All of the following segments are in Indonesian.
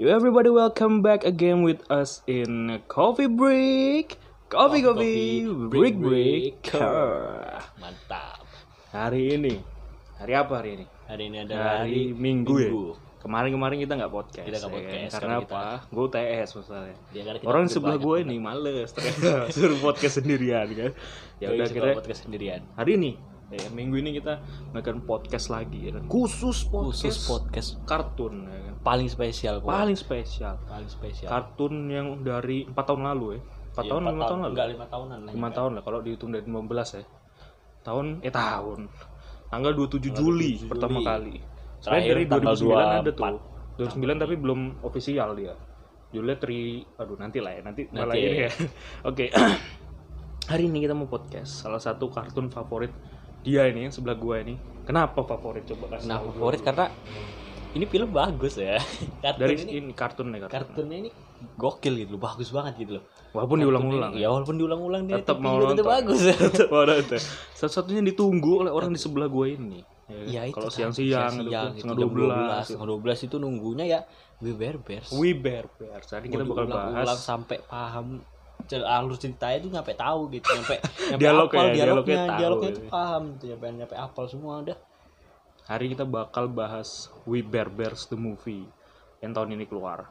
You everybody welcome back again with us in Coffee Break. Coffee Coffee, Break Break. Mantap. Hari ini, hari apa hari ini? Hari ini adalah Hari hari Minggu, ya. Kemarin-kemarin kita nggak podcast. Kita nggak ya kan? podcast, Karena karena apa? Gue. Ya, karena kita Orang sebelah gue ini males ternyata suruh podcast sendirian kan. Ya udah kita podcast sendirian. hari ini ya, minggu ini kita makan podcast lagi ya kan. Khusus podcast Khusus podcast kartun ya kan. paling spesial. Paling spesial. paling spesial. Kartun yang dari 4 tahun lalu ya. 4 Iya, tahun, empat 5 tahun lalu. Enggak lima tahunan. 5 tahun lah kalau dihitung dari 15 ya. Tahun eh tahun. Tanggal 27 Juli 27 pertama Juli. kali. Sebenarnya dari tanggal 2009 ada 24. tuh. 2009 tapi belum ofisial dia. Judulnya tri aduh nanti lah ya, nanti malah Nanti. ini ya. Oke. Hari ini kita mau podcast salah satu kartun favorit dia ini yang sebelah gua ini. Kenapa favorit coba kasih Nah, tahu favorit karena ini film bagus ya. Kartun dari ini ini kartun ya kartun. kartunnya ini gokil gitu loh, bagus banget gitu loh. Walaupun diulang-ulang. Ya walaupun diulang-ulang dia tetap tapi mau nonton. tetap bagus. Tetap mau nonton. Satu-satunya ditunggu oleh orang di sebelah gue ini. Ya itu Kalau tadi, siang-siang, gitu, siang-siang, setengah jam 12. setengah 12 itu nunggunya ya We Bear Bears. We Bear Bears. Hari kita bakal ulang bahas sampai paham alur ceritanya tuh nyampe tahu gitu nyampe nyampe Dialog apal ya, dialognya dialognya dialognya gitu. tuh paham gitu nyampe nyampe apal semua udah hari kita bakal bahas We Bear Bears the movie yang tahun ini keluar.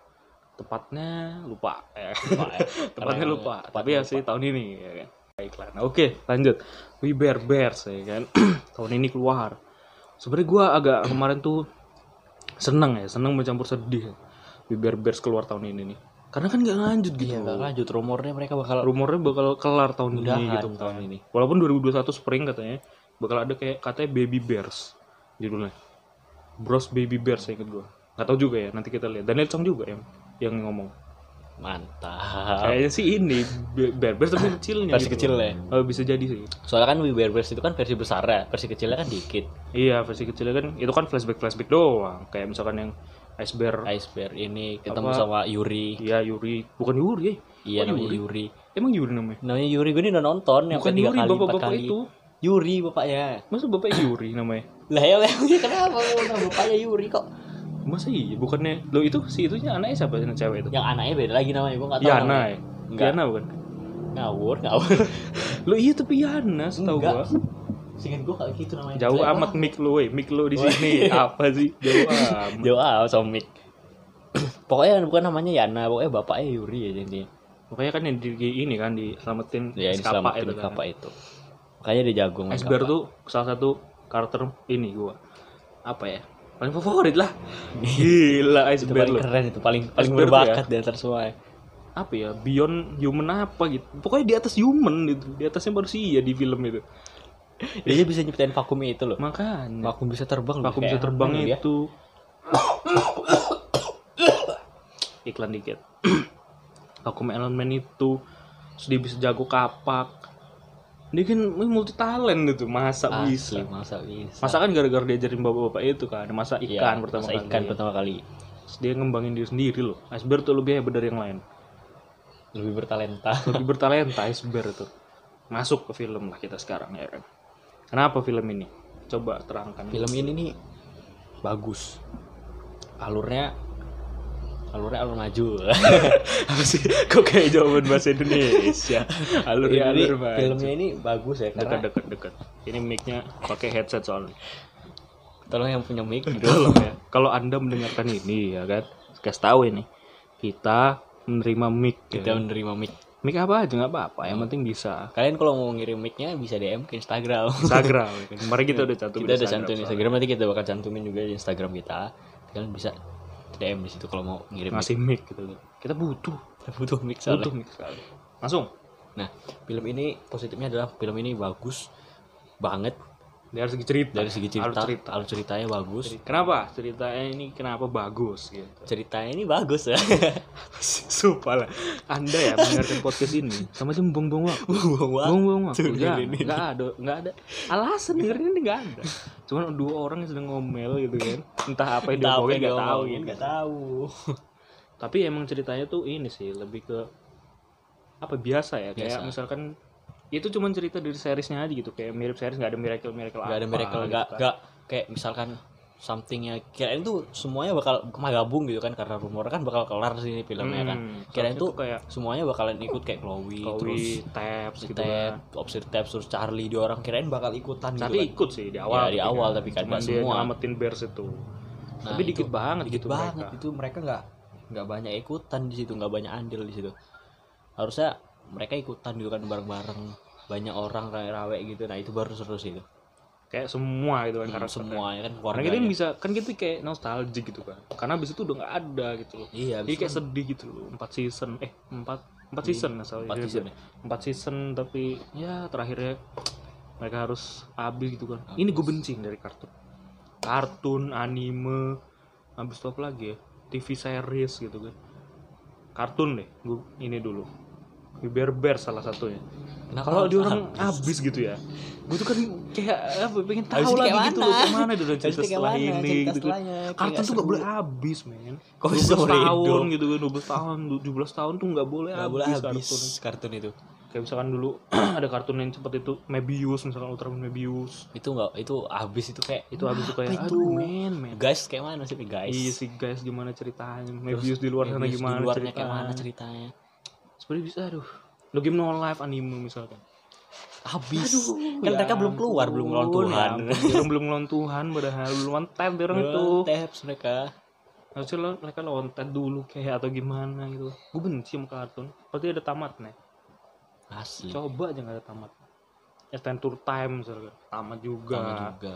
Tepatnya lupa ya. Lupa ya. Tepatnya lupa. tepatnya Tapi ya sih tahun ini ya kan. Baiklah. Nah, oke, lanjut. We Bear Bears ya kan. tahun ini keluar. Sebenarnya gua agak kemarin tuh seneng ya, seneng mencampur sedih. We Bear Bears keluar tahun ini nih. Karena kan nggak lanjut gitu. iya nggak lanjut rumornya mereka bakal rumornya bakal kelar tahun ini gitu tahun ini. Walaupun 2021 spring katanya bakal ada kayak katanya Baby Bears judulnya. Bros Baby Bears saya inget gue. Gak tau juga ya nanti kita lihat. Daniel Chong juga yang yang ngomong. mantap Kayaknya sih ini Be- Bear Bears tapi kecilnya. versi gitu. kecil ya Oh, bisa jadi sih. soalnya kan We Bear Bears itu kan versi besar ya versi kecilnya kan dikit Iya versi kecilnya kan itu kan flashback flashback doang. Kayak misalkan yang Ice Bear. Ice Bear ini ketemu Apa? sama Yuri Iya Yuri. Bukan Yuri ya. iya Oh, namanya Yuri? Yuri Emang Yuri namanya? namanya Yuri gue ini udah nonton yang Bukan Yuri kali empat bapak-bapak kali itu. Yuri bapaknya Masa bapak Yuri namanya? lah ya kenapa nama bapaknya Yuri kok Masa iya? Bukannya lo itu si itunya anaknya siapa yang cewek itu? yang anaknya beda lagi namanya gue nggak tahu Yana namanya. ya? Yana bukan? ngawur ngawur Lo iya tapi Yana setahu Enggak. Gua. singkat gue kayak gitu namanya Jauh Jelek amat mic lo, eh. mic lo di sini. Apa sih? Jauh amat. jauh amat sama Mick pokoknya bukan namanya Yana pokoknya bapaknya Yuri ya intinya Pokoknya kan yang di, ini kan diselamatin ya Skapa itu kan. kapal itu makanya dia jago Ice Bear tuh salah satu karakter ini gua. Apa ya? Paling favorit lah. Gila Ice itu Bear paling lo. keren itu paling paling tuh berbakat di antara semua ya. Apa ya? Beyond human apa gitu. Pokoknya di atas human gitu. Di atasnya manusia di film itu. Dia bisa nyiptain vakumnya itu loh Makanya. vakum bisa terbang kayak bisa terbang dia? itu. Iklan dikit. Aku elemen itu terus dia bisa jago kapak. Dia kan multi talent itu, masa Asli, bisa. masa bisa Masa kan gara-gara diajarin bapak-bapak itu kan, masa Iya, ikan pertama masa kali. ikan pertama kali Terus dia ngembangin diri sendiri loh. Iceberg tuh lebih hebat dari yang lain. lebih bertalenta Lebih bertalenta Iceberg itu. Masuk ke film lah kita sekarang ya kan. Kenapa film ini? Coba terangkan. film ini nih bagus. Alurnya alurnya alur maju. Apa sih? Kok kayak jawaban bahasa Indonesia? Alur ya Ini alur maju. filmnya ini bagus ya dekat karena dekat dekat. Ini mic-nya pakai headset soalnya. Tolong yang punya mic gitu tolong ya. Kalau anda mendengarkan ini ya kan? Kasih tahu ini. Kita menerima mic ya. kita menerima mic mic apa aja? Nggak apa-apa yang penting bisa. Kalian kalau mau ngirim micnya bisa DM ke Instagram. Instagram. Kemarin kita udah cantum kita udah cantumin Instagram nanti kita bakal cantumin juga di Instagram kita. Kalian bisa DM di situ kalau mau ngirim mic. ngasih mic. gitu. Kita butuh. Kita butuh mic butuh soalnya. mic sekali langsung. Nah film ini positifnya adalah film ini bagus banget dari segi cerita. Dari segi Alur cerita cerita. alur ceritanya bagus. Kenapa? Ceritanya ini kenapa bagus gitu. Ceritanya ini bagus ya. Sumpah lah. Anda ya mendengarkan podcast ini. Sama aja buang-buang waktu Buang waktu Buang-buang waktu ini. Nggak ada Nggak ada. Alasan dengerin ini nggak ada. Cuman dua orang yang sedang ngomel gitu kan. Entah apa yang diomongin nggak tahu gitu. nggak tahu. Tapi emang ceritanya tuh ini sih Lebih ke Apa biasa ya. Kayak Biasa. misalkan Itu cuman cerita dari seriesnya aja gitu Kayak mirip series nggak ada miracle-miracle nggak ada miracle gitu nggak kan. nggak kayak misalkan somethingnya kirain tuh semuanya bakal gabung gitu kan karena rumor kan bakal kelar sih filmnya kan Hmm, kirain soalnya tuh kayak semuanya bakalan ikut kayak Chloe, terus Chloe, Tabs gitu Tab, kan. Obsir Tabs, terus Charlie dia orang kirain bakal ikutan Tadi gitu kan. ikut sih di awal. Ya, di awal, tapi kan nggak semua. nyelamatin Bears itu. Nah, tapi itu dikit banget dikit gitu banget mereka. itu mereka nggak nggak banyak ikutan di situ nggak banyak andil di situ harusnya mereka ikutan gitu kan bareng-bareng banyak orang rawe gitu nah itu baru seru sih itu Kayak semua gitu kan Hmm, karakternya. semua ya kan Karena kita bisa kan kita kayak nostalgic gitu kan. Karena abis itu udah nggak ada gitu loh. iya Jadi abis kayak itu sedih gitu loh. Empat season, eh empat empat season nggak salah. empat season ya. empat season tapi ya terakhirnya mereka harus habis gitu kan. Ini gue benci dari kartun. Kartun, anime, habis itu apa lagi ya? TV series gitu kan. Kartun deh, gue ini dulu. Bear salah satunya. Kenapa Kalau dia orang habis? habis gitu ya, gue tuh kan kayak apa pengen tahu itu lagi kayak gitu loh kayak mana dia Habis cerita itu setelah mana? ini Cerita gitu kan. Kartun tuh gak boleh habis men. Kok 12 bisa seumur tahun gitu kan, 12 tahun, 17 tahun tuh gak boleh nggak boleh habis habis kartun. kartun itu Kayak misalkan dulu ada kartun yang cepet itu Mebius, misalkan Ultraman Mebius. itu nggak itu habis itu kayak Itu habis itu kayak apa aduh men men. guys kayak mana sih guys Iya sih guys gimana ceritanya? Mebius di luar sana gimana ceritanya? kayak mana ceritanya Sebenarnya bisa aduh. Lo game no life anime misalkan. habis. Aduh, kan ya mereka belum keluar belum melawan ampun, Tuhan. ya belum melawan Tuhan padahal belum dia orang itu. taps mereka. Harusnya lo mereka lawan Ted dulu kayak atau gimana gitu. Gue benci sama kartun. Pasti ada tamatnya asli. Coba aja nggak ada tamat. Adventure Time misalnya tamat juga. Sama juga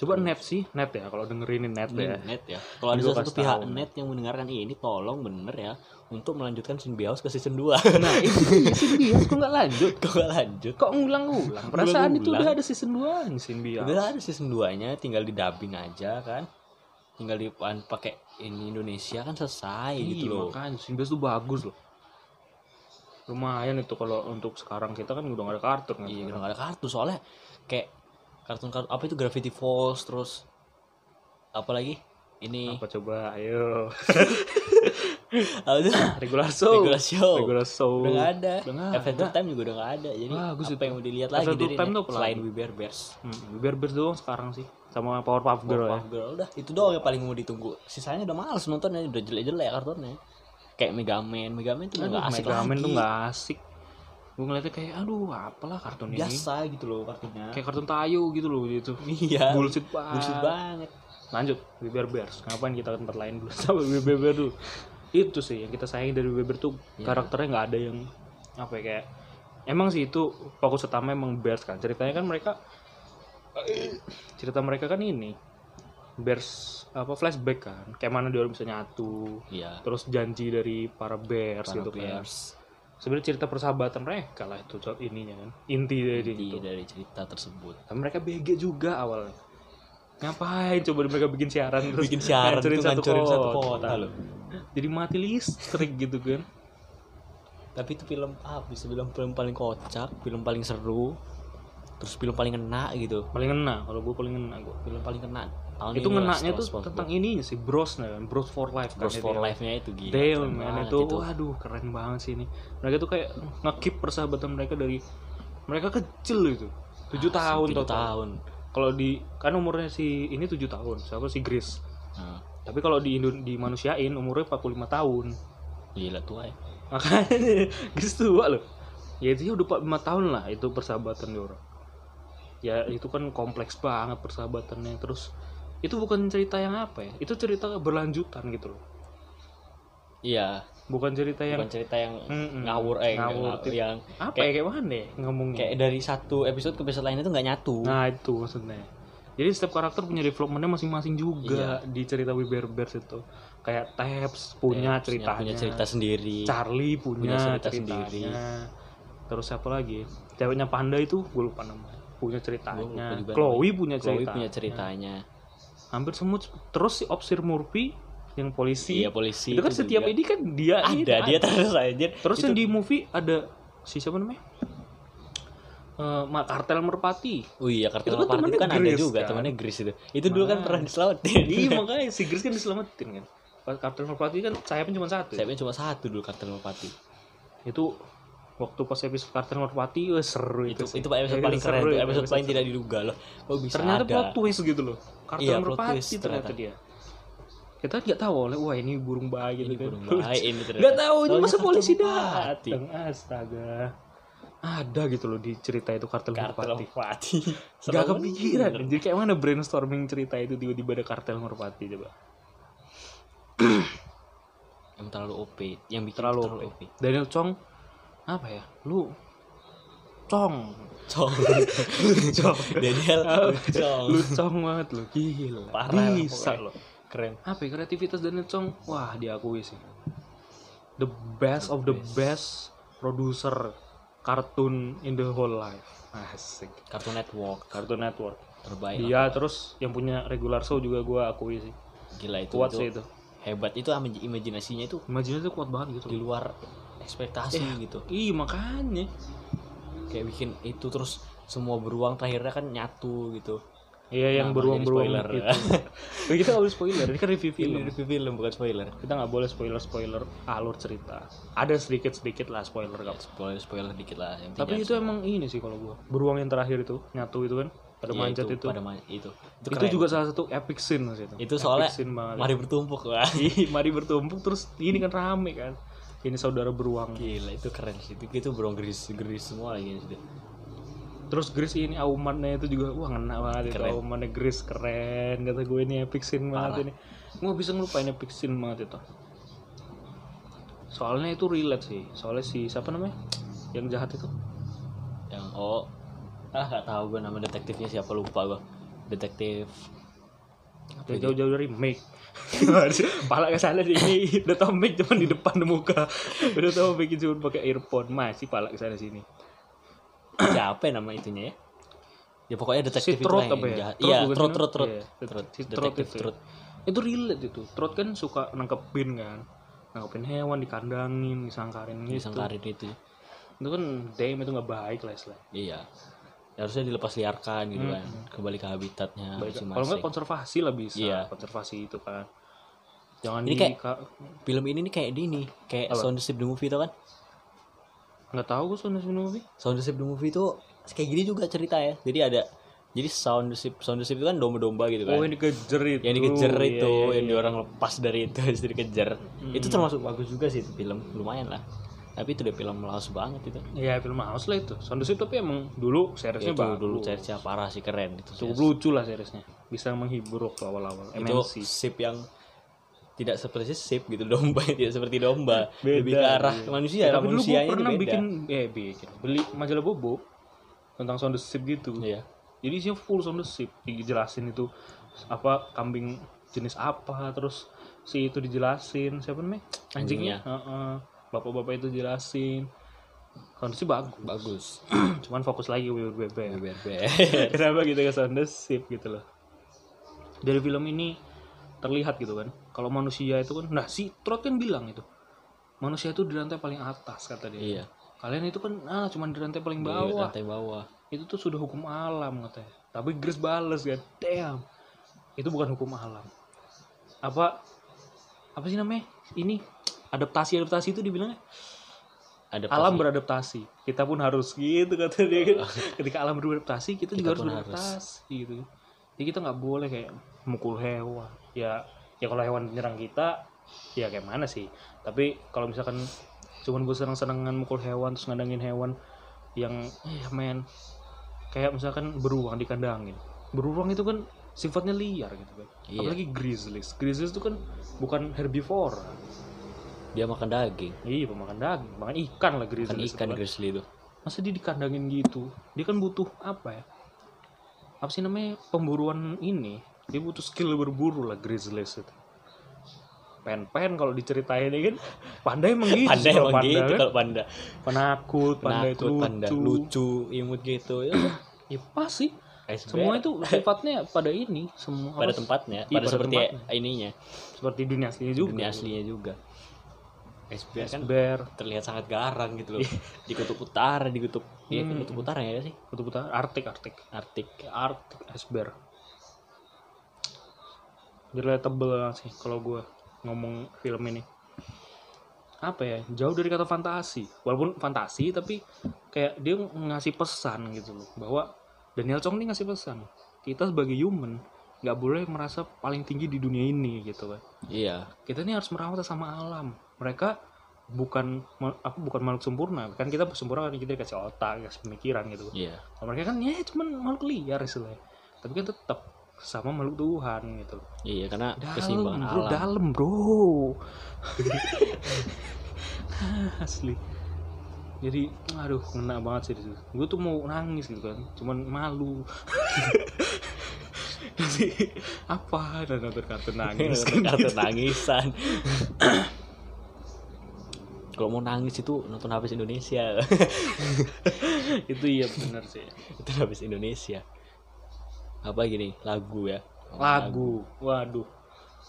coba net sih net ya kalau dengerin ini net Ini ya. net ya. Kalau ada salah satu pihak tahu. net yang mendengarkan ini tolong bener ya untuk melanjutkan Symbiosis ke season 2 nah itu Simbios kok nggak lanjut? Kok gak lanjut? Kok ngulang-ngulang? Perasaan itu Ngulang-ngulang. udah ada season 2 nih Simbios udah ada season 2 nya tinggal di dubbing aja kan. Tinggal di pakai ini Indonesia kan selesai gitu Iya, loh. makanya Simbios tuh bagus loh. Lumayan itu kalau untuk sekarang kita kan udah gak ada kartun kan iya udah gak ada kartu soalnya kayak kartun-kartun apa itu Gravity Falls terus apa lagi? Ini apa coba? Ayo. Apa itu? Regular show Regular show. regular show. Udah gak ada. Udah nggak Adventure Time juga udah gak ada. Jadi Bagus apa itu. yang mau dilihat lagi dari Time tuh apa selain? We Bear Bears. Hmm, Bear Bears doang sekarang sih. Sama Powerpuff Girl ya. Powerpuff Girl. Udah itu doang yang paling mau ditunggu. Sisanya udah males nontonnya udah jelek-jelek kartunnya. Kayak Mega Man. Mega Man tuh Aduh, gak asik Mega Man lagi. tuh gak asik gue ngeliatnya kayak aduh apalah kartun ini. Biasa gitu loh kartunya. Kayak kartun tayo gitu loh gitu iya. Bullshit banget. Bullshit banget. Lanjut We Bear Bears. Ngapain kita ke tempat lain dulu sama We Bear Bears dulu? Itu sih yang kita sayangi dari We Bear tuh Iya. karakternya nggak ada yang apa ya kayak emang sih itu fokus utama emang Bears kan. Ceritanya kan mereka cerita mereka kan ini Bears apa flashback kan. Kayak mana dia bisa nyatu. Iya. Terus janji dari para Bears para gitu kan. Bears sebenarnya cerita persahabatan mereka lah itu co- ininya kan. Inti dari inti itu. dari cerita tersebut. Tapi mereka BG juga awalnya. Ngapain coba mereka bikin siaran terus bikin siaran ngancurin tuh ngancurin satu kota? loh. Jadi mati listrik gitu kan. Tapi itu film apa bisa bilang film paling kocak film paling seru terus film paling ngena gitu. Paling ngena kalau gue paling ngena gue film paling kena tahun itu ini setelah tuh tentang ininya sih bros nah kan bros for life kan Bros itu for ya. Life-nya itu gila Damn keren man banget itu waduh keren banget sih ini. Mereka tuh kayak ngekip persahabatan mereka dari mereka kecil itu tujuh Asli, tahun tujuh tahun. Kalau di kan umurnya si ini tujuh tahun siapa si Grace nah, tapi kalau di di manusiain umurnya 45 tahun. Gila tua ya makanya Grace tua loh. Ya itu ya udah 45 tahun lah itu persahabatan orang. Ya itu kan kompleks banget persahabatannya terus itu bukan cerita yang apa ya? Itu cerita berlanjutan gitu loh. Iya. Bukan cerita yang bukan cerita yang Mm-mm. ngawur eh Ngawur. ngawur, yang apa kayak- ya? Kayak mana ya ngomongnya? kayak dari satu episode ke episode lain itu nggak nyatu. Nah itu maksudnya. Jadi setiap karakter punya developmentnya masing-masing juga di cerita We Bear Bears itu. Kayak Tabs punya Kayak ceritanya. punya cerita sendiri. Charlie punya, Punya cerita ceritanya. sendiri. terus siapa lagi? Ceweknya Panda itu gue lupa namanya. Punya ceritanya. Chloe punya Chloe cerita punya ceritanya hampir semua terus si Officer Murphy yang polisi iya polisi itu kan itu setiap juga. ini kan dia ada ini, dia terus aja terus Itu- yang di movie ada si siapa namanya Eh, Ma- kartel merpati Oh iya kartu Itu kan Party itu kan ada Grace, juga kan? temannya Gris itu. Itu dulu kan Makanya. pernah diselamatin. iya makanya si Grace kan diselamatin kan kartel merpati kan sayapnya cuma satu ya? Sayapnya cuma satu dulu kartu Party. itu waktu pas episode kartel merpati wah seru itu itu, sih. itu episode paling keren Seru itu, episode paling tidak diduga loh kok bisa ternyata ada plot twist gitu loh kartel Iya, merpati twist ternyata ternyata. dia? Kita nggak tahu oleh wah ini burung bayi gitu. kan burung bayi ini ternyata. Nggak tahu ini masa polisi datang astaga. Ada gitu loh di cerita itu kartel, kartel merpati. Merpati. Gak Serem kepikiran bener. Jadi kayak mana brainstorming cerita itu tiba-tiba ada kartel merpati coba. Yang terlalu OP yang bikin Terlalu terlalu, OP. OP Daniel Chong apa ya? Lu Chong Cong. Chong Daniel Cong. lu Chong banget lu gila. Parah, bisa. lo keren. Apa ya, kreativitas Daniel Chong wah diakui sih. The best of the best. producer kartun in the whole life. Asik. Cartoon Network. Cartoon Network. Terbaik dia terus yang punya regular show juga gua akui sih. Gila itu kuat itu sih itu. hebat. Itu imaj- imajinasinya itu imajinasi tuh kuat banget gitu. di luar ekspektasi Eh. gitu. Ih makanya kayak bikin itu terus semua beruang terakhirnya kan nyatu gitu Iya yang Nah, beruang-beruang spoiler. itu. Ya, kita nggak boleh spoiler, ini kan review film. ini review film bukan spoiler Kita nggak boleh spoiler-spoiler alur cerita. Ada sedikit-sedikit lah spoiler kak. spoiler spoiler dikit lah yang Tapi itu emang ini sih kalau gua. Beruang yang terakhir itu nyatu itu kan, pada manjat itu. Iya, pada man- itu itu, Itu, keren. juga salah satu epic scene mas itu. itu Epic soalnya scene banget. mari bertumpuk wah Ih, mari bertumpuk terus ini kan rame kan. Ini saudara beruang. gila itu keren sih itu itu beruang geris geris semua lagi gitu Terus Gris ini aumannya itu juga wah ngena banget itu Keren. aumannya Gris keren kata gue ini epic scene Parah. banget ini. Gue bisa ngelupain epic scene banget itu. Soalnya itu relate sih. Soalnya si siapa namanya? Yang jahat itu. yang oh ah nggak tahu gue nama detektifnya siapa lupa gue detektif jauh-jauh dari make. Pala ke sana sih ini udah tau make cuma di depan muka. Udah tau make cuma pakai earphone masih pala ke sana sini. siapa ya nama itunya ya ya pokoknya Si detektif itu Trot lah apa ya? jahat Trot iya trot sih? trot trot Iya, trot si Trot detektif itu ya. trot Itu relate itu. Trot kan suka nangkepin kan. Nangkepin hewan, dikandangin, disangkarin gitu. disangkarin itu itu kan damn itu nggak baik lah istilahnya iya Ya, harusnya dilepas liarkan gitu kan kembali ke habitatnya Hmm. Kalau nggak konservasi lah bisa Iya. konservasi itu kan. Jangan Ini di kayak- ka- film ini nih kayak di ini kayak Sound the Ship the Movie tau kan? Nggak tahu gue soalnya sini movie. Sound the Ship the Movie itu kayak gini juga cerita ya. Jadi ada jadi Sound the Ship Sound the Ship itu kan domba-domba gitu kan. Oh yang dikejar itu. Yang dikejar Iya, itu iya, yang iya. orang lepas dari itu terus dikejar. Itu termasuk bagus juga sih itu film lumayan lah tapi itu udah film lawas banget itu. Iya film house lah itu. Sound Ship tapi emang dulu seriesnya itu bagus. dulu cerita parah sih keren itu cukup lucu lah seriesnya. Bisa menghibur waktu awal-awal. Itu sip yang tidak seperti sip gitu domba tidak seperti domba. Beda, lebih ke arah iya. manusia Ya, tapi dulu gue pernah beda. bikin eh bikin. Beli majalah bobo tentang Sound the Ship gitu. Iya. Jadi isinya full Sound the Ship dijelasin itu apa kambing jenis apa terus si itu dijelasin. Siapa namanya? Anjingnya. Heeh. Bapak-bapak itu jelasin. Ship bagus bagus. Cuman fokus lagi ya. BBR kenapa gitu ke Ship gitu loh. Dari film ini terlihat gitu kan kalau manusia itu kan nah si Trot kan bilang itu manusia itu di rantai paling atas kata dia. Iya. Kalian itu kan ah cuma di rantai paling di bawah. lantai bawah. Itu tuh sudah hukum alam katanya. Tapi Grace bales kan damn itu bukan hukum alam. Apa apa sih namanya? Ini adaptasi adaptasi itu dibilangnya? Ada alam beradaptasi. Kita pun harus gitu kata dia kan. Ketika alam beradaptasi kita, juga harus pun harus. beradaptasi gitu. Jadi kita nggak boleh kayak mukul hewan. Ya ya kalau hewan menyerang kita ya kayak mana sih? Tapi kalau misalkan cuman gue seneng-senengan mukul hewan terus ngandangin hewan yang eh men kayak misalkan beruang dikandangin. Beruang itu kan sifatnya liar gitu kan. Iya. apalagi grizzlies. Grizzlies itu kan bukan herbivora dia makan daging. Iya pemakan daging. Makan ikan lah kan grizzlies itu ikan kan. grizzly itu. Masa dia dikandangin gitu? Dia kan butuh apa ya? Apa sih namanya? Pemburuan ini. Dia butuh skill berburu lah grizzlies itu. Pen-pen kalau diceritain ya kan? Panda emang gitu panda kalau emang gitu kan. kalau panda. Penakut panda itu lucu panda. lucu. Imut gitu. Ya ya pas sih. SBR. semua itu sifatnya pada ini semua pada tempatnya Iya, pada, pada seperti tempatnya. ininya. Seperti dunia aslinya juga. Dunia aslinya juga SBR kan? Bear terlihat sangat garang gitu loh. Di kutub utara di kutub iya Hmm. kutub utara ya sih? Kutub utara artik artik Artik Arctic Ice Bear relatable sih kalau gue ngomong film ini. Apa ya? Jauh dari kata fantasi. Walaupun fantasi tapi kayak dia ngasih pesan gitu loh. Bahwa Daniel Chong ini ngasih pesan kita sebagai human nggak boleh merasa paling tinggi di dunia ini gitu kan. Iya. Kita ini harus merawat sama alam mereka bukan apa bukan makhluk sempurna. Kan kita sempurna kan kita dikasih otak dikasih pemikiran gitu. Iya. Kalau mereka kan ya cuman makhluk liar istilahnya. Tapi kan tetap sama makhluk Tuhan gitu. Iya karena dalam keseimbangan bro alam. dalam bro. Asli. Jadi aduh kena banget sih di situ gue tuh mau nangis gitu kan. Cuman malu. Jadi apa? Dan nonton kartun nangis. Kan kartu nangisan kalau mau nangis itu nonton habis Indonesia. Itu iya benar sih. Itu habis Indonesia. Apa gini? Lagu ya? Lagu. waduh.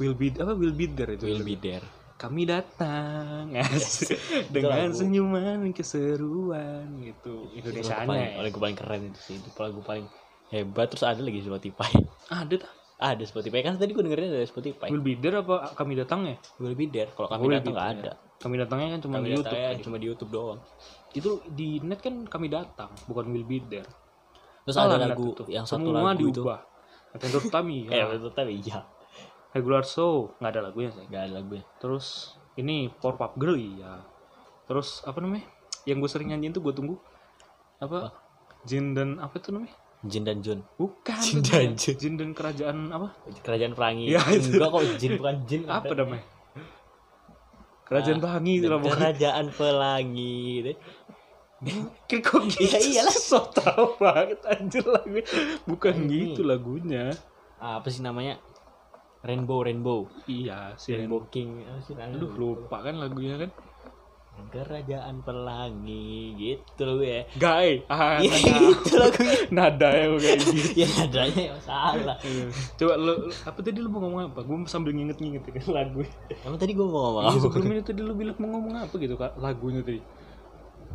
Will be apa will be there itu will be there. Kami datang. Asik. dengan lagu. senyuman keseruan gitu. Itu Indonesia lagu paling, nya lagu paling keren itu sih. Itu lagu paling hebat. Terus ada lagi Spotify. Ada tak ada Spotify. Kan tadi gue dengerin dari Spotify. Will be there apa kami datang ya? Will be there. Kalau kami Will datang nggak ada kami datangnya kan cuma kami di YouTube kan. cuma di YouTube doang. Itu di net kan kami datang bukan will be there. Terus Salah ada lagu itu. yang satu semua lagu itu. diubah. Nintendo Tami eh ya betul tapi iya. Regular show. Nggak ada lagunya sih. Nggak ada lagunya. Terus ini Power Pop Girl iya. Terus apa namanya? Yang gue sering nyanyiin tuh gue tunggu. Apa? Jin dan apa itu namanya? Jin dan Jun. Bukan. Jin itu dan. Jun. Jin dan kerajaan apa? Kerajaan pelangi Ya, itu. enggak kok Jin bukan Jin. Apa namanya kerajaan Ah, pelangi itu lah kerajaan pelangi deh. Kok gitu Iya, iyalah. so tau banget anjir lagu. Bukan Ini. gitu lagunya. Apa sih namanya? Rainbow Rainbow. Iya si Rainbow King. Sih namanya? aduh lupa kan lagunya kan kerajaan pelangi gitu loh ya. Gai. Ah Iya nada, itu lagunya nada ya kayak gitu. Ya nadanya ya salah. Iya. Coba lu apa tadi lu mau ngomong apa? Gue sambil nginget-nginget kan lagu. emang tadi gue mau ngomong Iya apa? sebelum ini tadi lu bilang mau ngomong apa gitu kak? Lagunya tadi.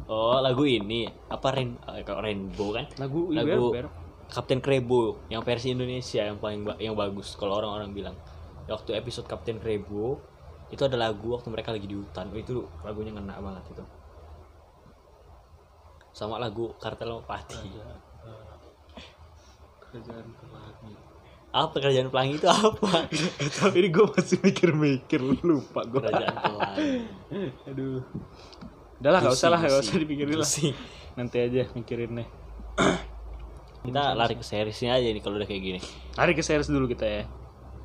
oh lagu ini. Apa rain eh, Rainbow kan? Lagu Lagu- Iber Kapten Krebo yang versi Indonesia yang paling ba- yang bagus kalau orang-orang bilang. Waktu episode Kapten Krebo itu ada lagu waktu mereka lagi di hutan Oh, itu lagunya ngena banget itu sama lagu Kartel Pati kerajaan pelangi. apa kerajaan pelangi itu apa Tapi ini gue masih mikir-mikir lupa gue. kerajaan pelangi Aduh. Udah lah, gak usah lah, gak usah dipikirin lah. Nanti aja mikirin nih. kita lari ke seriesnya aja nih kalau udah kayak gini Hari ke series dulu kita ya.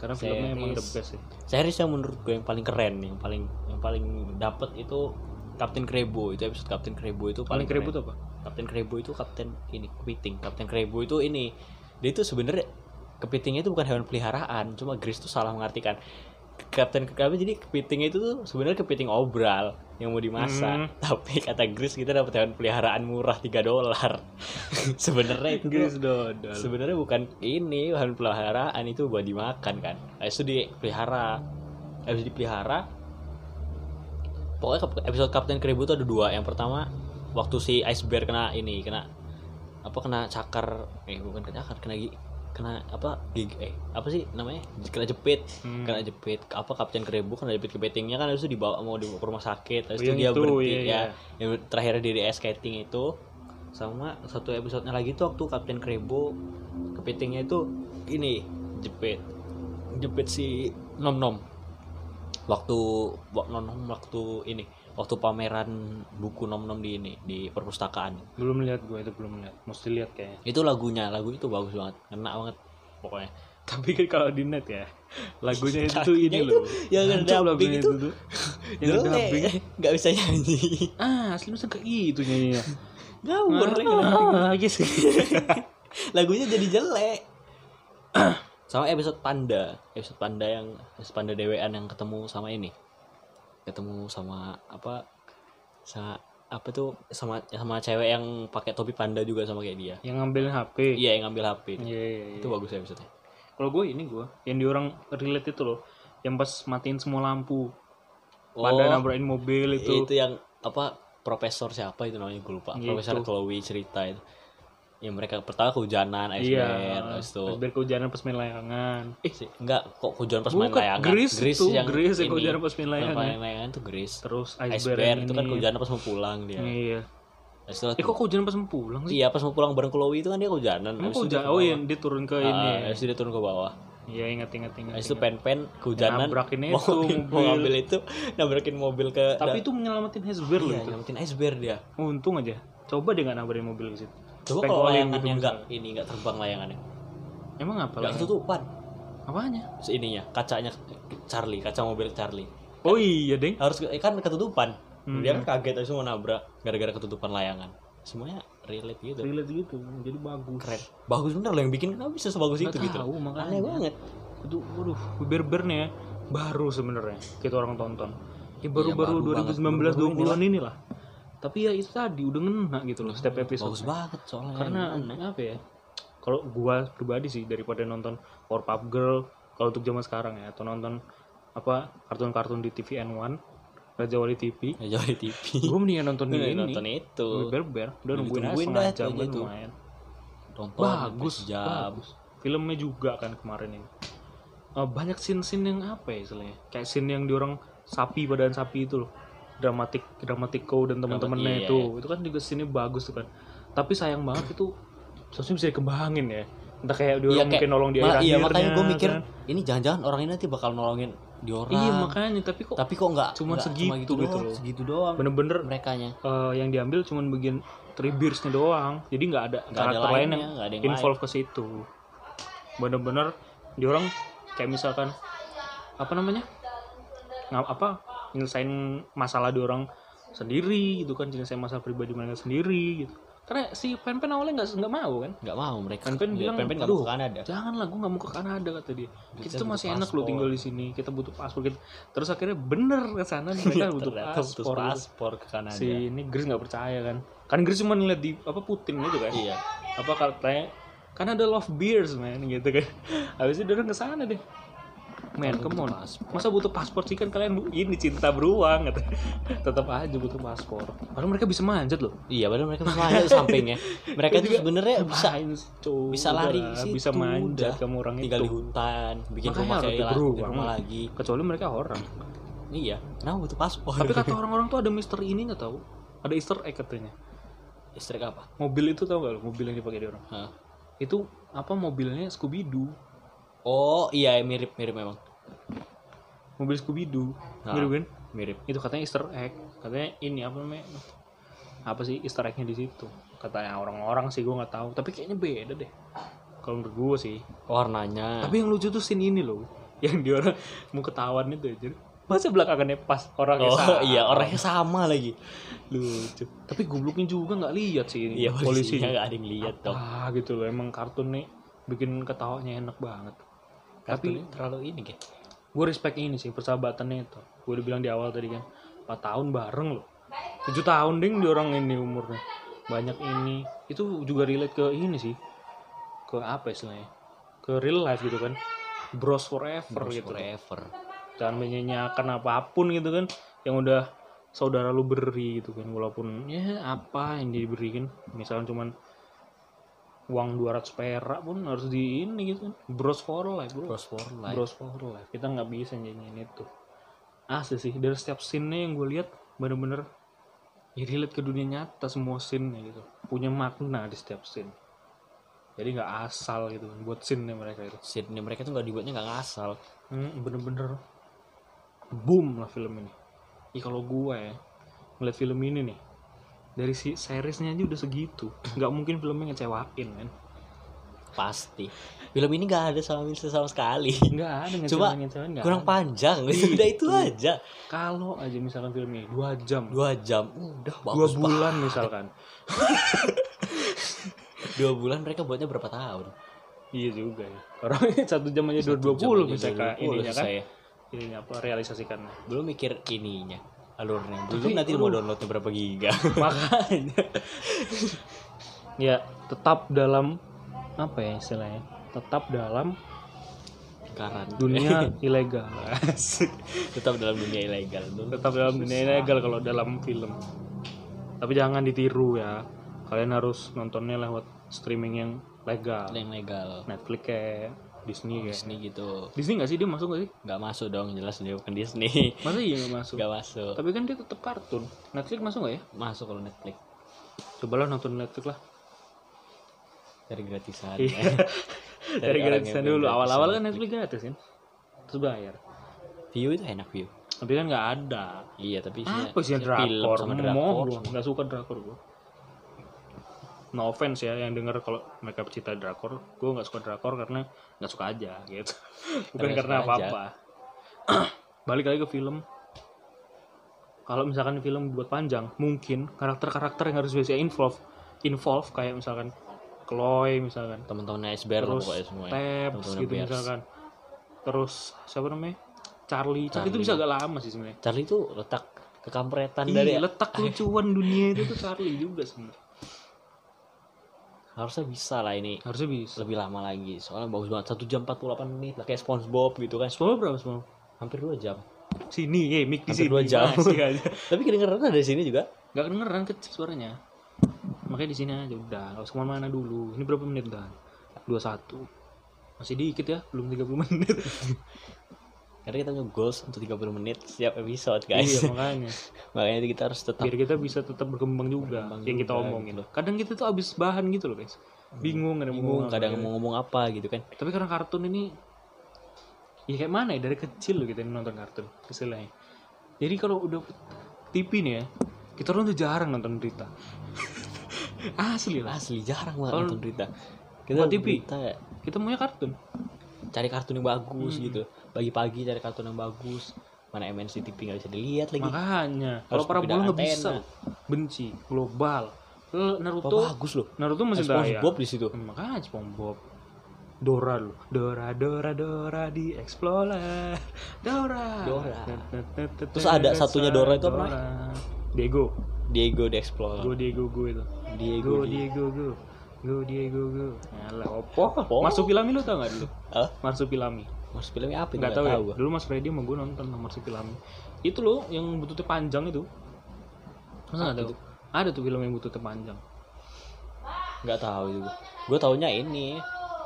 Karena filmnya emang the Series. best ya. series yang menurut gue yang paling keren yang paling yang paling dapet itu Kapten Krebo itu episode Kapten Krebo itu Paling paling, keribut keren. apa? Kapten Krebo itu kapten ini kepiting Kapten Krebo itu ini dia itu sebenarnya kepitingnya itu bukan hewan peliharaan cuma Grace tuh salah mengartikan Kapten Krebo jadi kepitingnya itu tuh sebenarnya kepiting obral yang mau dimasak. Hmm. tapi kata Grace kita dapat hewan peliharaan murah 3 dolar. Sebenarnya itu Inggris dodol. sebenarnya bukan ini hewan peliharaan itu buat dimakan kan. Habis itu dipelihara. Habis dipelihara. Pokoknya episode Kapten Keribu itu ada dua. Yang pertama waktu si Ice Bear kena ini kena apa kena cakar. Eh bukan kena cakar kena kena apa gig eh apa sih namanya? Kena jepit. Hmm. kena jepit. Apa Kapten Keribu kena jepit kepitingnya kan itu dibawa mau dibawa ke rumah sakit. Habis Oh, itu dia itu, berhenti iya, ya. iya. yang terakhir di ice skating itu sama satu episodenya lagi tuh waktu Kapten Krebo kepitingnya itu ini jepit. Jepit si nom nom. Waktu wak- nom nom waktu ini waktu pameran buku nom nom di ini di perpustakaan Belum lihat gue itu belum lihat. Mesti lihat kayaknya. itu lagunya lagu itu bagus banget kena banget pokoknya Tapi kan kalau di net ya, lagunya itu tuh ini itu loh. yang lagunya itu tuh. Yang ngedubbing. jelek nggak bisa nyanyi Ah, asli masa kayak gitu nyanyinya. ngawur Ah, gitu. lagunya jadi jelek sama episode panda episode panda yang episode panda dewean yang ketemu sama ini ketemu sama apa sama apa tuh sama sama cewek yang pakai topi panda juga sama kayak dia Yang ngambilin HP. iya yang ngambil hp Iya, iya, iya. itu bagus episode Kalau gue ini gue, yang di orang relate itu loh, yang pas matiin semua lampu, pada nabrakin mobil itu. Oh, itu yang apa profesor siapa itu namanya gue lupa Iya, profesor itu. Chloe cerita itu ya mereka pertama kehujanan Iya. iceberg habis itu Iceberg kehujanan pas main layangan. Eh, Si- enggak kok kehujanan pas main Bukan, layangan Grease tuh, Grease yang ini. kehujanan pas main layangan. Pas main layangan tuh Grease terus iceberg, iceberg yang itu kan kehujanan pas mau pulang dia Iya. Habis itu Eh kok kehujanan pas mau pulang sih? iya pas mau pulang bareng Chloe itu kan dia kehujanan Emang itu kehujanan? Oh iya, dia turun ke Ah, ini. ya. habis itu dia turun ke bawah Iya, ingat ingat ingat. habis itu pen-pen kehujanan Nabrakin mau, itu mau mobil. ngambil itu nabrakin mobil ke Tapi itu menyelamatin iceberg loh iya, itu. nyelamatin iceberg dia Untung aja. Coba dia nggak nabrakin mobil ke situ. Coba kalau gitu layangannya enggak misalnya. ini enggak terbang layangannya Emang apa enggak lah? ketutupan Apanya? Ininya kacanya Charlie kaca mobil Charlie Oh iya, Deng. harus eh, kan ketutupan Hmm. dia kan kaget terus mau nabrak gara-gara ketutupan layangan semuanya relate gitu Relate gitu. Jadi bagus. keren bagus bener loh yang bikin kenapa bisa sebagus Nggak itu gitu tahu, makanya. aneh banget Itu waduh, berber nih ya. Baru sebenarnya kita orang tonton. Ya baru-baru baru banget. 2019 Baru-baru 20-an inilah. Tapi ya itu tadi udah ngena gitu loh setiap episode. bagus banget soalnya. Karena apa ya? Kalau gua pribadi sih daripada nonton Powerpuff Girl kalau untuk zaman sekarang ya atau nonton apa kartun-kartun di TVN1 Raja Wali TV jauh di TV gue mendingan nonton ini. Nonton itu. Berber udah nungguin aja setengah jam itu lumayan. Tonton bagus jam bagus. Filmnya juga kan kemarin ini. Eh, banyak scene-scene yang apa ya istilahnya? Kayak scene yang diorang sapi padaan sapi itu loh dramatik dramatiko dan teman-temannya iya, itu. itu kan juga scene bagus tuh kan. Tapi sayang banget itu seharusnya bisa dikembangin ya. Entah kayak diorang Iya, kayak- mungkin nolong di Ma- akhir iya makanya gue mikir kan. ini jangan-jangan orang ini nanti bakal nolongin di orang iya makanya tapi kok tapi kok nggak nggak segitu cuma gitu, gitu doang, loh. segitu doang bener-bener merekanya. eh, yang diambil cuman bagian Treebeers-nya doang. Jadi nggak ada ada karakter lain lainnya, yang nggak ada yang involve ke situ. Bener-bener diorang kayak misalkan apa namanya? Nggak apa nyelesain masalah diorang sendiri gitu kan nyelesain masalah pribadi mereka sendiri gitu. Karena si Pen Pen awalnya nggak nggak mau kan? Nggak mau mereka. Pen Pen bilang Pen Pen nggak "Aduh, mau ke Kanada. janganlah gue nggak mau ke Kanada kata dia. Kita, Kita tuh masih enak loh paspor." tinggal di sini kita butuh paspor kita. Terus akhirnya bener ke sana mereka butuh paspor. paspor ke Kanada. Si ini Grace nggak percaya kan? Kan Grace cuma ngeliat di apa Putin gitu kan? Iya. Apa katanya kan ada love beers man gitu kan. Habis itu dia ke sana deh men come on. masa butuh paspor sih? Kan kalian ini cinta beruang kata tetap aja butuh paspor. Padahal mereka bisa manjat loh. Iya padahal mereka bisa manjat sampingnya. Mereka itu sebenarnya bisa cuy? bisa lari situ, bisa manjat kamu orang tinggal itu di hutan bikin Makanya rumah kayak beruang. rumah lagi. Kecuali mereka orang. Iya kenapa butuh paspor? Tapi kata orang-orang tuh ada mister ini nggak tahu? Ada Easter egg katanya. Istri apa? Mobil itu tau gak lo? Mobil yang dipakai di orang. Hah. itu apa mobilnya Scooby Doo oh iya mirip mirip memang mobil Scooby Doo Nah. mirip kan? mirip. Itu katanya Easter egg. Katanya ini apa namanya? Apa sih Easter eggnya di situ? Katanya orang-orang sih gue nggak tahu. Tapi kayaknya beda deh. Kalau menurut gue sih. Warnanya. Tapi yang lucu tuh scene ini loh. Yang dia orang mau ketahuan itu aja masa belakangannya pas orangnya oh sama? iya orangnya sama lagi. Lucu. Tapi gobloknya juga nggak lihat sih ini. Iya polisinya nggak ada yang lihat dong. ah gitu loh. Emang kartun nih bikin ketawanya enak banget. Tapi tapi terlalu ini kayak gue respect ini sih persahabatannya itu. Gue udah bilang di awal tadi kan 4 tahun bareng loh. 7 tahun ding di orang ini umurnya. Banyak ini. Itu juga relate ke ini sih. Ke apa istilahnya? Ke real life gitu kan. Bros forever Bros gitu. forever. Jangan menyanyiakan apa pun gitu kan yang udah saudara lu beri gitu kan. Walaupun ya apa yang diberikan? Misalnya cuman uang 200 perak pun harus di ini gitu kan bros for life bro bros for life Bros for life. Kita nggak bisa nyanyiin itu. Asli sih dari setiap scene-nya yang gue lihat bener-bener ya relate ke dunia nyata semua scene gitu. Punya makna di setiap scene. Jadi nggak asal gitu kan buat scene-nya mereka itu. scene mereka tuh nggak dibuatnya nggak ngasal Hmm, bener-bener boom lah film ini. Ya kalau gue ya ngeliat film ini nih dari si seriesnya aja udah segitu. Nggak mungkin filmnya ngecewain kan pasti. Film ini nggak ada sama Milsa sama sekali. Nggak ada nggak kurang ada. panjang. Udah itu aja. Kalau aja misalkan film ini dua jam. Dua jam. Udah dua bagus banget. bulan misalkan. Dua bulan mereka buatnya berapa tahun? Iya juga ya. Orang satu jam aja dua dua puluh misalkan 20 ininya kan. saya ininya apa realisasikannya. Belum mikir ininya alurnya. Belum nanti mau downloadnya berapa giga. Makanya. Ya tetap dalam apa ya istilahnya? Tetap dalam karan dunia ilegal. Tetap dalam dunia ilegal. Tetap dalam dunia ilegal kalau dalam film. Tapi jangan ditiru ya. Kalian harus nontonnya lewat streaming yang legal. Yang legal. Netflix kayak Disney kayak Disney gitu. Disney nggak sih? Dia masuk nggak sih? Nggak masuk dong jelas dia bukan Disney. Masa iya nggak masuk? Nggak masuk. Tapi kan dia tetap kartun. Netflix masuk nggak ya? Masuk kalau Netflix. Cobalah nonton Netflix lah. Dari gratisan Iya. dari orang gratisan dulu. awal-awal kan Netflix. Gratis kan? Terus bayar. View itu enak view. Tapi kan nggak ada. Iya tapi apa sih isinya film drakor? sama mau drakor nggak suka drakor gua no offense ya yang denger kalau mereka pecinta drakor gue nggak suka drakor karena nggak suka aja gitu bukan Karena karena suka apa-apa balik lagi ke film kalau misalkan film buat panjang mungkin karakter-karakter yang harus biasa involve involve kayak misalkan Chloe misalkan teman-teman SBR terus semua ya. Gitu Bears. misalkan terus siapa namanya Charlie Charlie, itu Charlie. bisa agak lama sih sebenarnya Charlie itu letak kekampretan Iya, dari letak lucuan dunia itu tuh Charlie juga sebenarnya. Harusnya bisa lah ini Harusnya bisa. lebih lama lagi soalnya bagus banget satu jam 48 menit lah kayak SpongeBob gitu kan Semua berapa semua? hampir dua jam Sini, eh, mic di Hampir sini. dua jam. Tapi kedengeran dari sini juga Gak kedengeran kecil suaranya. Makanya di sini aja udah, usah ke mana-mana dulu. Ini berapa menit dah? 21 Masih dikit ya, belum 30 menit. karena kita punya goals untuk 30 menit setiap episode guys iya, makanya. makanya kita harus tetap Biar kita bisa tetap berkembang juga Berkembang yang kita juga, omongin. gitu. Kadang kita tuh abis bahan gitu loh, guys. Bingung ada bingung apa, kadang gitu. mau ngomong apa gitu kan Tapi karena kartun ini ya kayak mana ya dari kecil loh kita nonton kartun istilahnya. Jadi kalau udah TV nih ya, kita orang tuh jarang nonton berita. Asli lah. asli jarang banget nonton berita buat TV. berita ya, Kita maunya kartun. cari kartun yang bagus Hmm. gitu pagi-pagi cari kartun yang bagus mana MNC TV nggak bisa dilihat lagi Makanya kalau para nggak bisa benci global. Lo Naruto, bagus loh Naruto masih SpongeBob tayang. di situ Hmm, Makanya SpongeBob. Dora lu. Dora Dora Dora di Explorer. Dora. Dora. Terus ada satunya Dora itu apa Diego. Diego the Explorer Go Diego go itu. Diego Go di Diego go. Go Diego go. Opo. Opo. Marsupilami lu tau gak dulu? Hah? Marsupilami. Mas filmnya apa itu Enggak nggak tahu ya. gua. Dulu Mas Freddy sama gue nonton sama Marsupilami. Itu loh yang bututnya panjang itu. Masa enggak tahu? Ada tuh film yang bututnya panjang. nggak tahu itu gua. Gua taunya ini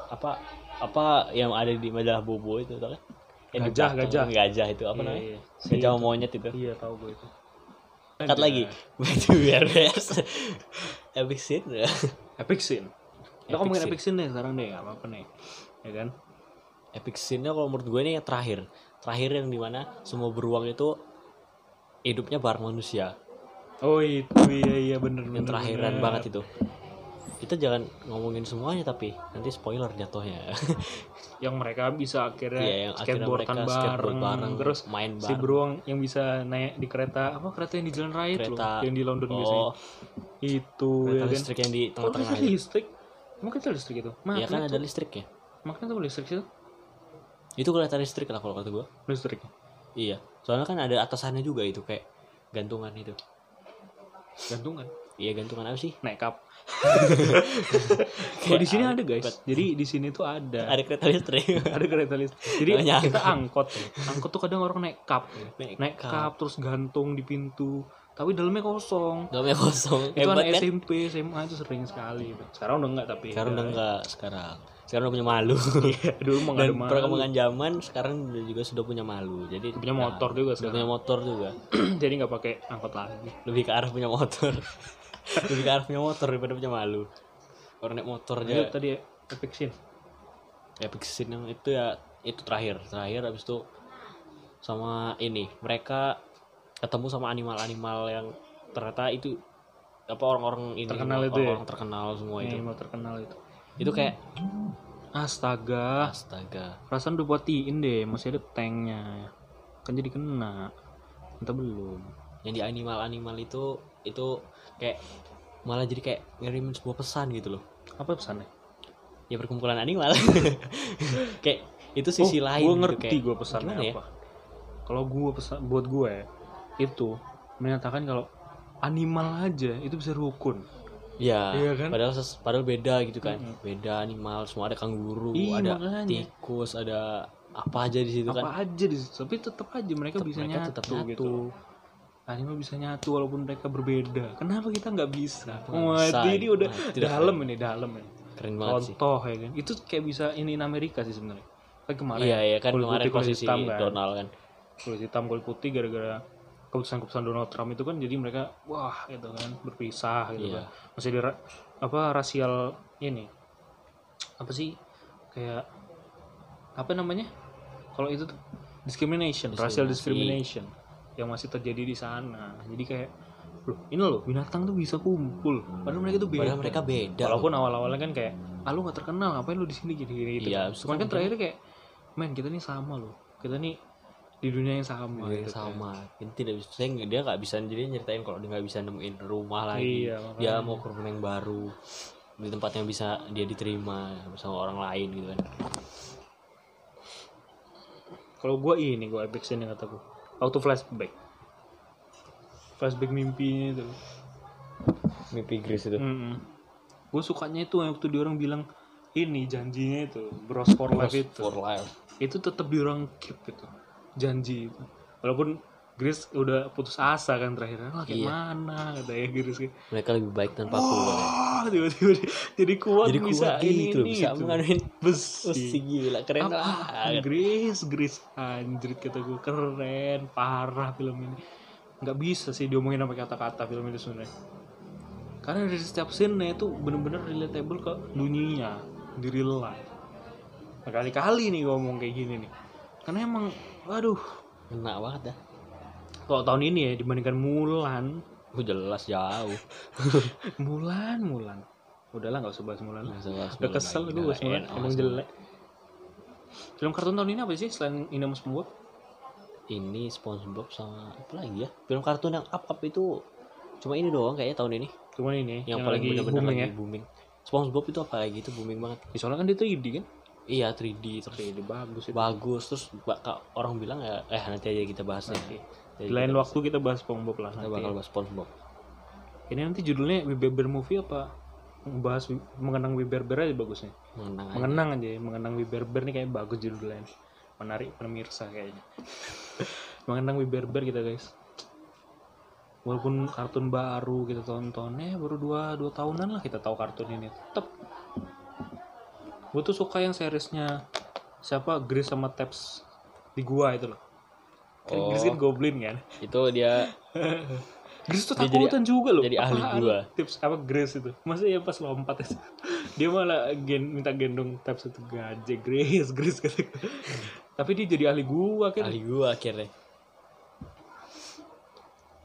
apa apa yang ada di majalah Bobo itu tau kan Yang Gajah, gajah. gajah itu apa Iya, namanya iya. gajah sama monyet itu Iya, tahu gue itu. cut lagi baju biar beres epic scene Epic scene. Kita ngomongin epic scene deh sekarang deh, apa apa nih. Ya kan? Epic scene-nya kalau menurut gue ini yang terakhir terakhir yang di mana semua beruang itu hidupnya bareng manusia Oh itu iya iya bener yang terakhiran banget itu kita jangan ngomongin semuanya tapi nanti spoiler jatuhnya Yang mereka bisa akhirnya Iya, yang akhirnya skateboardan mereka bareng, skateboard bareng, terus main si bareng. beruang yang bisa naik di kereta apa kereta yang di jalan raya itu loh, yang di London biasanya. oh Itu kereta ya kan. listrik yang di Oh, tengah-tengah kereta listrik. Emang kereta listrik itu? ya kan ada tuh. listriknya Magnet tuh listrik itu? Itu kereta listrik lah kalau kata gue Listrik. iya soalnya kan ada atasannya juga itu kayak gantungan itu Gantungan. iya gantungan apa sih Naik kap. Kalau di sini ada guys. Jadi di sini tuh ada ada kereta listrik ada kereta listrik. Jadi nyangka. kita angkot. Angkot tuh kadang orang naik kap. Naik Naik kap terus gantung di pintu. Tapi dalamnya kosong. dalamnya kosong Itu hebat kan SMP, SMA itu sering sekali. Sekarang udah enggak tapi. sekarang udah enggak sekarang sekarang udah punya malu Iya, dulu mah enggak dan malu. perkembangan zaman sekarang juga sudah punya malu jadi Punya motor juga sudah punya motor juga Jadi nggak pakai angkot lagi. lebih ke arah punya motor lebih ke arah punya motor daripada punya malu orang naik motor Itu aja tadi ya, epic scene. epic scene yang itu ya itu terakhir terakhir habis itu sama ini mereka ketemu sama animal-animal yang ternyata itu apa orang-orang ini Terkenal itu ya? orang terkenal semua itu Yang mau terkenal itu. Itu kayak Astaga, astaga perasaan udah buatiin deh, masih ada tanknya. Kan jadi kena. Entah belum. yang di animal-animal itu itu kayak malah jadi kayak ngirimin sebuah pesan gitu loh Apa pesannya? ya perkumpulan animal kayak itu sisi oh, lain Gue gitu, ngerti kayak- gue pesannya ya? apa. Kalau gue pesan buat gue itu menyatakan kalau animal aja itu bisa rukun. Ya Iya kan? padahal padahal beda gitu kan Mm-mm. beda animal semua ada kanguru Iya, ada makanya. tikus ada apa aja di situ apa kan aja di situ. Tapi tetap aja mereka Tetep bisa mereka nyatu, tetap nyatu. gitu. anime bisa nyatu walaupun mereka berbeda kenapa kita nggak bisa wah bisa, ini udah Wah, udah dalam ini dalam ini keren banget sih contoh ya kan itu kayak bisa ini Amerika sih sebenarnya kan kemarin iya iya kan kulit kemarin putih, posisi hitam kan. Donald kan kulit hitam kulit putih gara-gara keputusan-keputusan Donald Trump itu kan jadi mereka wah gitu kan berpisah gitu Iya. kan. Masih ra- apa rasial ini. Apa sih kayak apa namanya? Kalau itu tuh discrimination, racial Diskriminasi. discrimination yang masih terjadi di sana. Jadi kayak loh ini loh binatang tuh bisa kumpul. Padahal mereka tuh beda. padahal mereka beda walaupun awal-awalnya kan kayak ah lu gak terkenal ngapain lu di sini? Gini gini gitu Iya, kan. cuman kan terakhir kayak men kita nih sama loh. Kita nih di dunia yang sama Iya, gitu kan. sama. Ini tidak bisa saya dia nggak bisa jadi nyeritain kalau dia nggak bisa nemuin rumah lagi. Iya, dia mau ke rumah yang baru di tempat yang bisa dia diterima bersama orang lain gitu kan. Kalau gua ini gua epic scene yang kata gua. Auto flashback. Flashback mimpinya itu. Mimpi Grace itu. Gue sukanya itu yang waktu dia orang bilang ini janjinya itu bros for life itu. for life. Itu tetap di orang keep itu janji itu. Walaupun Grace udah putus asa kan terakhir. Ah kayak Iya. mana? Kata ya Grace kayak mereka lebih baik tanpa aku wah tiba-tiba jadi kuat jadi bisa kuat ini gitu ini bisa gitu. menganuin besi. Usi gila keren apa banget. Grace Grace anjrit kata gue keren parah film ini. Nggak bisa sih diomongin sampai kata-kata film itu sebenarnya. Karena dari setiap scene itu bener-bener relatable ke dunia di real life. Berkali-kali nih gue ngomong kayak gini nih. Karena emang waduh. Enak banget dah. Kalau tahun ini ya dibandingkan Mulan. Gue jelas jauh. Mulan Mulan. Udahlah nggak usah bahas Mulan lah. Udah kesel lagi, gue bahas Mulan. emang jelek. Film kartun tahun ini apa sih selain sama SpongeBob ini SpongeBob sama apa lagi ya? Film kartun yang up up itu cuma ini doang kayaknya tahun ini. Cuman ini yang, yang, paling lagi benar-benar booming lagi ya? booming. SpongeBob itu apa lagi itu booming banget? Ya, soalnya kan dia 3D kan iya 3D terus 3D bagus itu. bagus. Terus bakal orang bilang ya eh nanti aja kita bahas ya. Nanti. Jadi di lain kita, waktu kita bahas SpongeBob lah kita nanti. bakal bahas SpongeBob. Ini nanti judulnya We Bear Movie apa? Membahas mengenang We Bear Bear aja bagusnya. Mengenang aja. mengenang aja ya mengenang We Bear Bear nih kayak bagus judulnya. Menarik pemirsa kayaknya. Mengenang We Bear Bear kita guys. Walaupun kartun baru kita tontonnya baru dua dua tahunan lah kita tahu kartun ini. Tetap gue tuh suka yang seriesnya siapa? Grace sama Taps di gua itu loh. Kan Oh. Grace kan goblin kan? Itu dia Grace tuh Dia jadi- takutan juga loh. jadi ahli gua. tips apa Grace itu? Masa ya pas lompat itu? Dia malah gen, minta gendong Taps itu. Gaje Grace Grace kata tapi dia jadi ahli gua kan ahli gua akhirnya.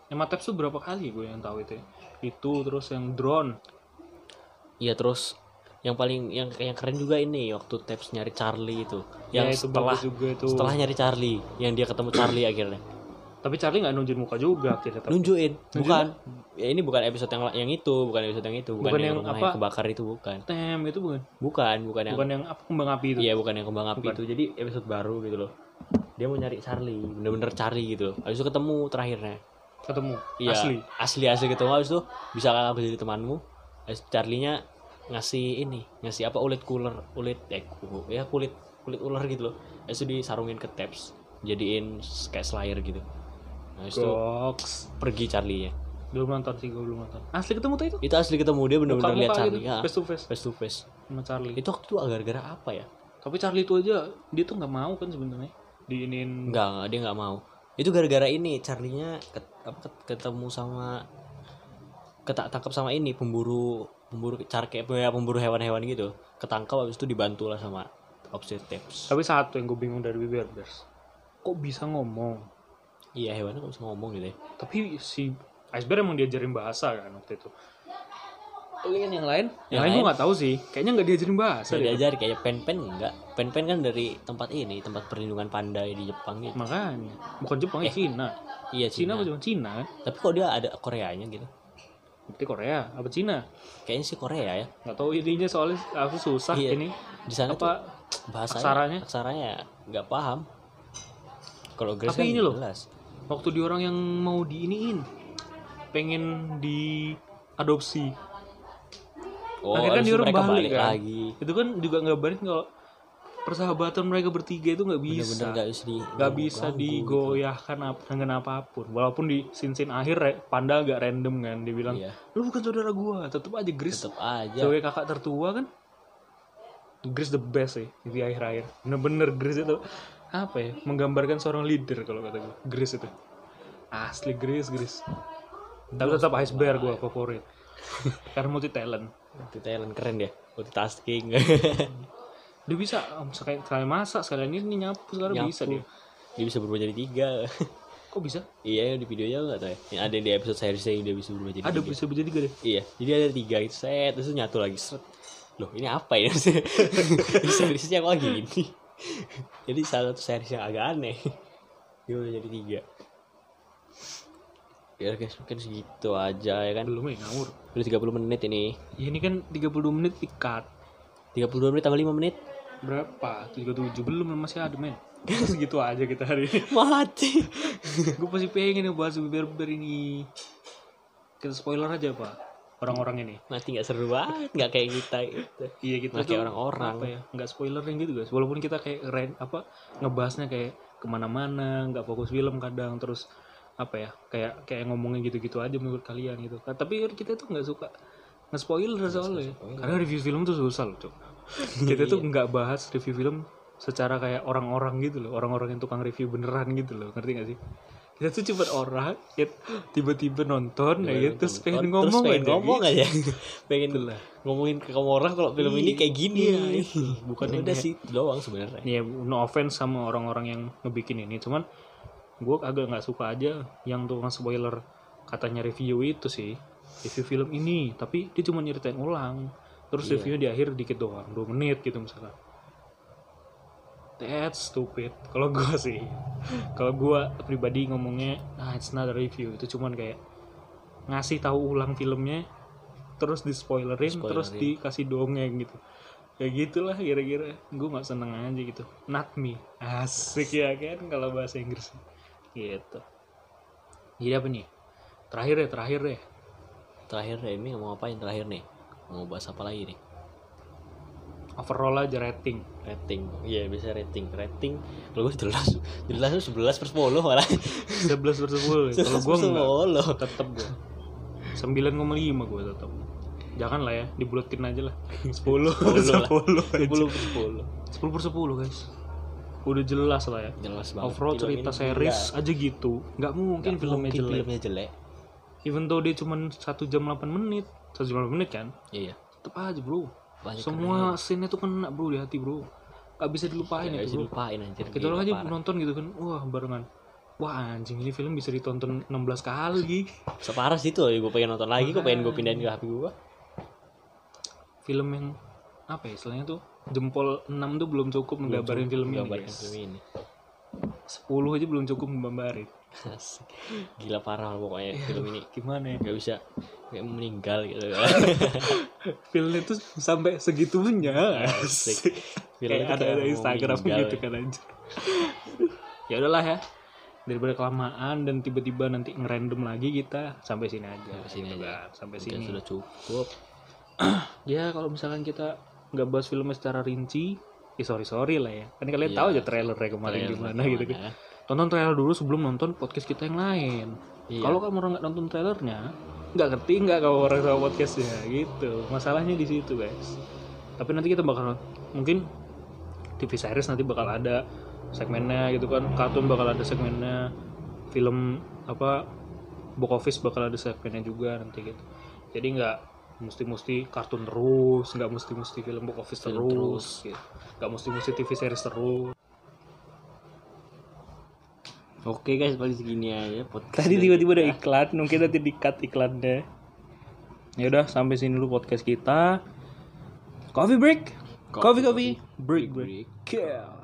Emang Taps tuh berapa kali gue yang tahu itu ya? itu terus yang drone. Iya terus yang paling yang yang keren juga ini waktu Taps nyari Charlie itu. Yang Ya, itu setelah juga itu. setelah nyari Charlie yang dia ketemu Charlie akhirnya. Tapi Charlie nggak nunjukin muka juga akhirnya tapi nunjukin? Bukan. ya ini bukan episode yang yang itu bukan episode yang itu. Bukan, Bukan yang, yang rumah apa? yang kebakar itu bukan. Tem itu bukan? Bukan bukan yang bukan yang apa kembang api itu? Iya bukan yang kembang api Bukan. itu. Jadi episode baru gitu loh. Dia mau nyari Charlie bener-bener Charlie gitu habis itu ketemu terakhirnya. Ketemu? Iya, asli? asli asli ketemu. Habis itu bisa aku jadi temanmu? Habis Charlie-nya ngasih ini ngasih apa ulet cooler ulet eh ya kulit kulit ular gitu loh. Itu disarungin ke taps jadiin kayak slayer gitu. Nah, itu pergi Charlie-nya. Belum nonton sih gue belum nonton. Asli ketemu tuh itu? Itu asli ketemu dia bener-bener Muka-muka lihat gitu, Charlie. Ya face to face. face to face. Sama Charlie. Itu waktu itu gara-gara apa ya? Tapi Charlie itu aja dia tuh nggak mau kan sebenarnya. Diinin enggak, dia nggak mau. Itu gara-gara ini Charlie-nya ket- apa, ket- ketemu sama ketak tangkap sama ini pemburu pemburu car kayak ya, pemburu hewan-hewan gitu. Ketangkap habis itu dibantu lah sama Opposite Taps. tapi satu yang gue bingung dari Bear Bears kok bisa ngomong Iya, hewannya kok bisa ngomong gitu ya. tapi si Iceberg emang diajarin bahasa kan waktu itu tapi kan yang lain yang, Yang lain gue lain? nggak tahu sih kayaknya nggak diajarin bahasa Saya deh diajari kayak pen-pen enggak. Pen-pen kan dari tempat ini, tempat perlindungan panda di Jepang gitu. makanya bukan Jepang ya Cina Iya, Cina Cina. Cina kan Tapi kok dia ada Koreanya gitu. Berarti Korea apa Cina Kayaknya sih Korea ya. nggak tahu intinya soalnya aku susah Iya. ini Di sana apa bahasanya aksaranya? aksaranya nggak paham. Kalau Grace Tapi kan ini loh. jelas. waktu di orang yang mau diiniin pengen diadopsi Oh, akhirnya kan dia orang balik, balik kan lagi. itu kan juga ngabarin kalau persahabatan mereka bertiga itu nggak bisa. Nggak bisa nggak bisa gitu. digoyahkan ap- dengan apa pun. Walaupun di scene scene akhir panda agak random kan dia bilang iya. Lu bukan saudara gua. Tetep aja Gris tetep aja. sebagai kakak tertua kan Gris the best sih di akhir akhir bener-bener Gris itu apa ya menggambarkan seorang leader kalau kata gua. Gris itu. Asli Gris Gris. Tapi tetap iceberg gua favorit. Karena multi talent itu talent keren ya multitasking dia bisa um, sekali, sekali masak sekalian ini nyapu sekarang Nyapu. bisa dia. Dia bisa berubah jadi tiga. Kok bisa? Iya di videonya nggak tahu ya. Yang ada di episode seriesnya dia bisa berubah jadi ada tiga. bisa jadi tiga deh iya jadi ada tiga itu set. Terus nyatu lagi set. Loh ini apa ya? Ini seriesnya kok gini jadi salah satu series yang agak aneh. Dia udah jadi tiga. Ya guys mungkin segitu aja ya kan? Belum ya ngawur. Udah 30 menit ini. Ya, ini kan 32 menit ikat 32 menit tambah 5 menit. Berapa? 37 belum masih ada men. Segitu aja kita hari ini. Mati gue pasti pengen bahas berber ini. Kita spoiler aja pak. Orang-orang ini. Mati nggak seru banget nggak kayak kita gitu. Iya kita Nggak kayak orang-orang. apa ya? Nggak spoiler yang gitu guys. Walaupun kita kayak ren apa ngebahasnya kayak ke mana-mana nggak fokus film kadang terus apa ya kayak kayak ngomongin gitu-gitu aja menurut kalian gitu. Tapi kita tuh nggak suka nge-spoiler soalnya. Karena review film tuh susah loh cok. Kita tuh nggak bahas review film secara kayak orang-orang gitu loh. Orang-orang yang tukang review beneran gitu loh. Ngerti gak sih? Kita tuh cuma orang yang tiba-tiba nonton ya gitu, terus pengen Terus ngomong pengen aja. ngomong gitu. aja. Pengen Itulah. ngomongin ke kamu orang kalau film ini kayak gini. Iya, itu. Bukan yang udah sih. itu doang sebenarnya. Ya no offense sama orang-orang yang ngebikin ini. Cuman gue agak nggak suka aja yang tukang spoiler katanya review itu sih review film ini tapi dia cuma nyeritain ulang. Terus Iya. reviewnya di akhir dikit doang 2 menit gitu misalnya. That's stupid. Kalau gue sih kalau gue pribadi ngomongnya ah it's not a review. Itu cuman kayak ngasih tahu ulang filmnya terus di spoilerin. terus dikasih dongeng gitu. Ya gitulah kira-kira. Gue nggak seneng aja gitu. Not me. Asik ya kan kalau bahasa Inggris. Gitu. Jadi apa nih? Terakhir ya terakhir ya terakhir ini mau ngapain terakhir nih? Mau bahas apa lagi nih? Overall aja rating. Rating iya bisa rating. Rating kalau gue jelas jelas tuh 11 per 10 malah. 11 per 10 kalau gue enggak tetep gue 9,5 gue tetep. Jangan lah ya dibulatin aja lah. 10 10 lah. 10 10 10 per 10 per 10 guys. Udah jelas lah ya. Jelas banget. Overall Film cerita series aja gitu. Nggak mungkin Nggak filmnya mungkin jelek. filmnya jelek even though dia cuma 1 jam 8 menit 1 jam 8 menit kan? Iya. Tetep aja bro. Banyak semua scene itu kena bro di hati bro. Gak bisa dilupain nggak itu bisa bro. lupain anjir. Kita Gila, aja parah. nonton gitu kan wah barengan. Wah anjing ini film bisa ditonton 16 kali separah sih tuh gue pengen nonton lagi gue pengen gue pindahin ke HP gue film yang apa ya istilahnya tuh? Jempol 6 tuh belum cukup menggambarin film ini gambarin guys. film ini 10 aja belum cukup Asik. gila parah pokoknya film ini. Gimana ya? Nggak bisa kayak meninggal gitu. Filmnya tuh sampai segitunya. Asik. Filmnya kayak ada ada Instagram gitu ya. kan anjir ya udahlah ya. Daripada kelamaan dan tiba-tiba nanti ngerandom lagi kita sampai sini aja Sampai sini gitu aja. kan. sampai sini. sudah cukup. Ya kalau misalkan kita nggak bahas filmnya secara rinci ya sorry sorry lah ya. Kan kalian Iya. tahu aja trailernya kemarin Trailer gimana gitu kan. tonton trailer dulu sebelum nonton podcast kita yang lain. Iya. kalau kamu orang nggak nonton trailernya nggak ngerti nggak kamu orang sama podcastnya gitu. Masalahnya di situ guys. Tapi nanti kita bakal mungkin TV series nanti bakal ada segmennya gitu kan. Kartun bakal ada segmennya. Film apa box office bakal ada segmennya juga nanti gitu. Jadi nggak mesti-mesti kartun terus nggak mesti-mesti film box office Film terus gitu. nggak mesti-mesti TV series terus Oke guys, paling segini aja podcast. Tadi tiba-tiba ada iklan, mungkin nanti di-cut iklannya. Ya udah, sampai sini dulu podcast kita. Coffee break. Coffee coffee. Break break. break. Yeah.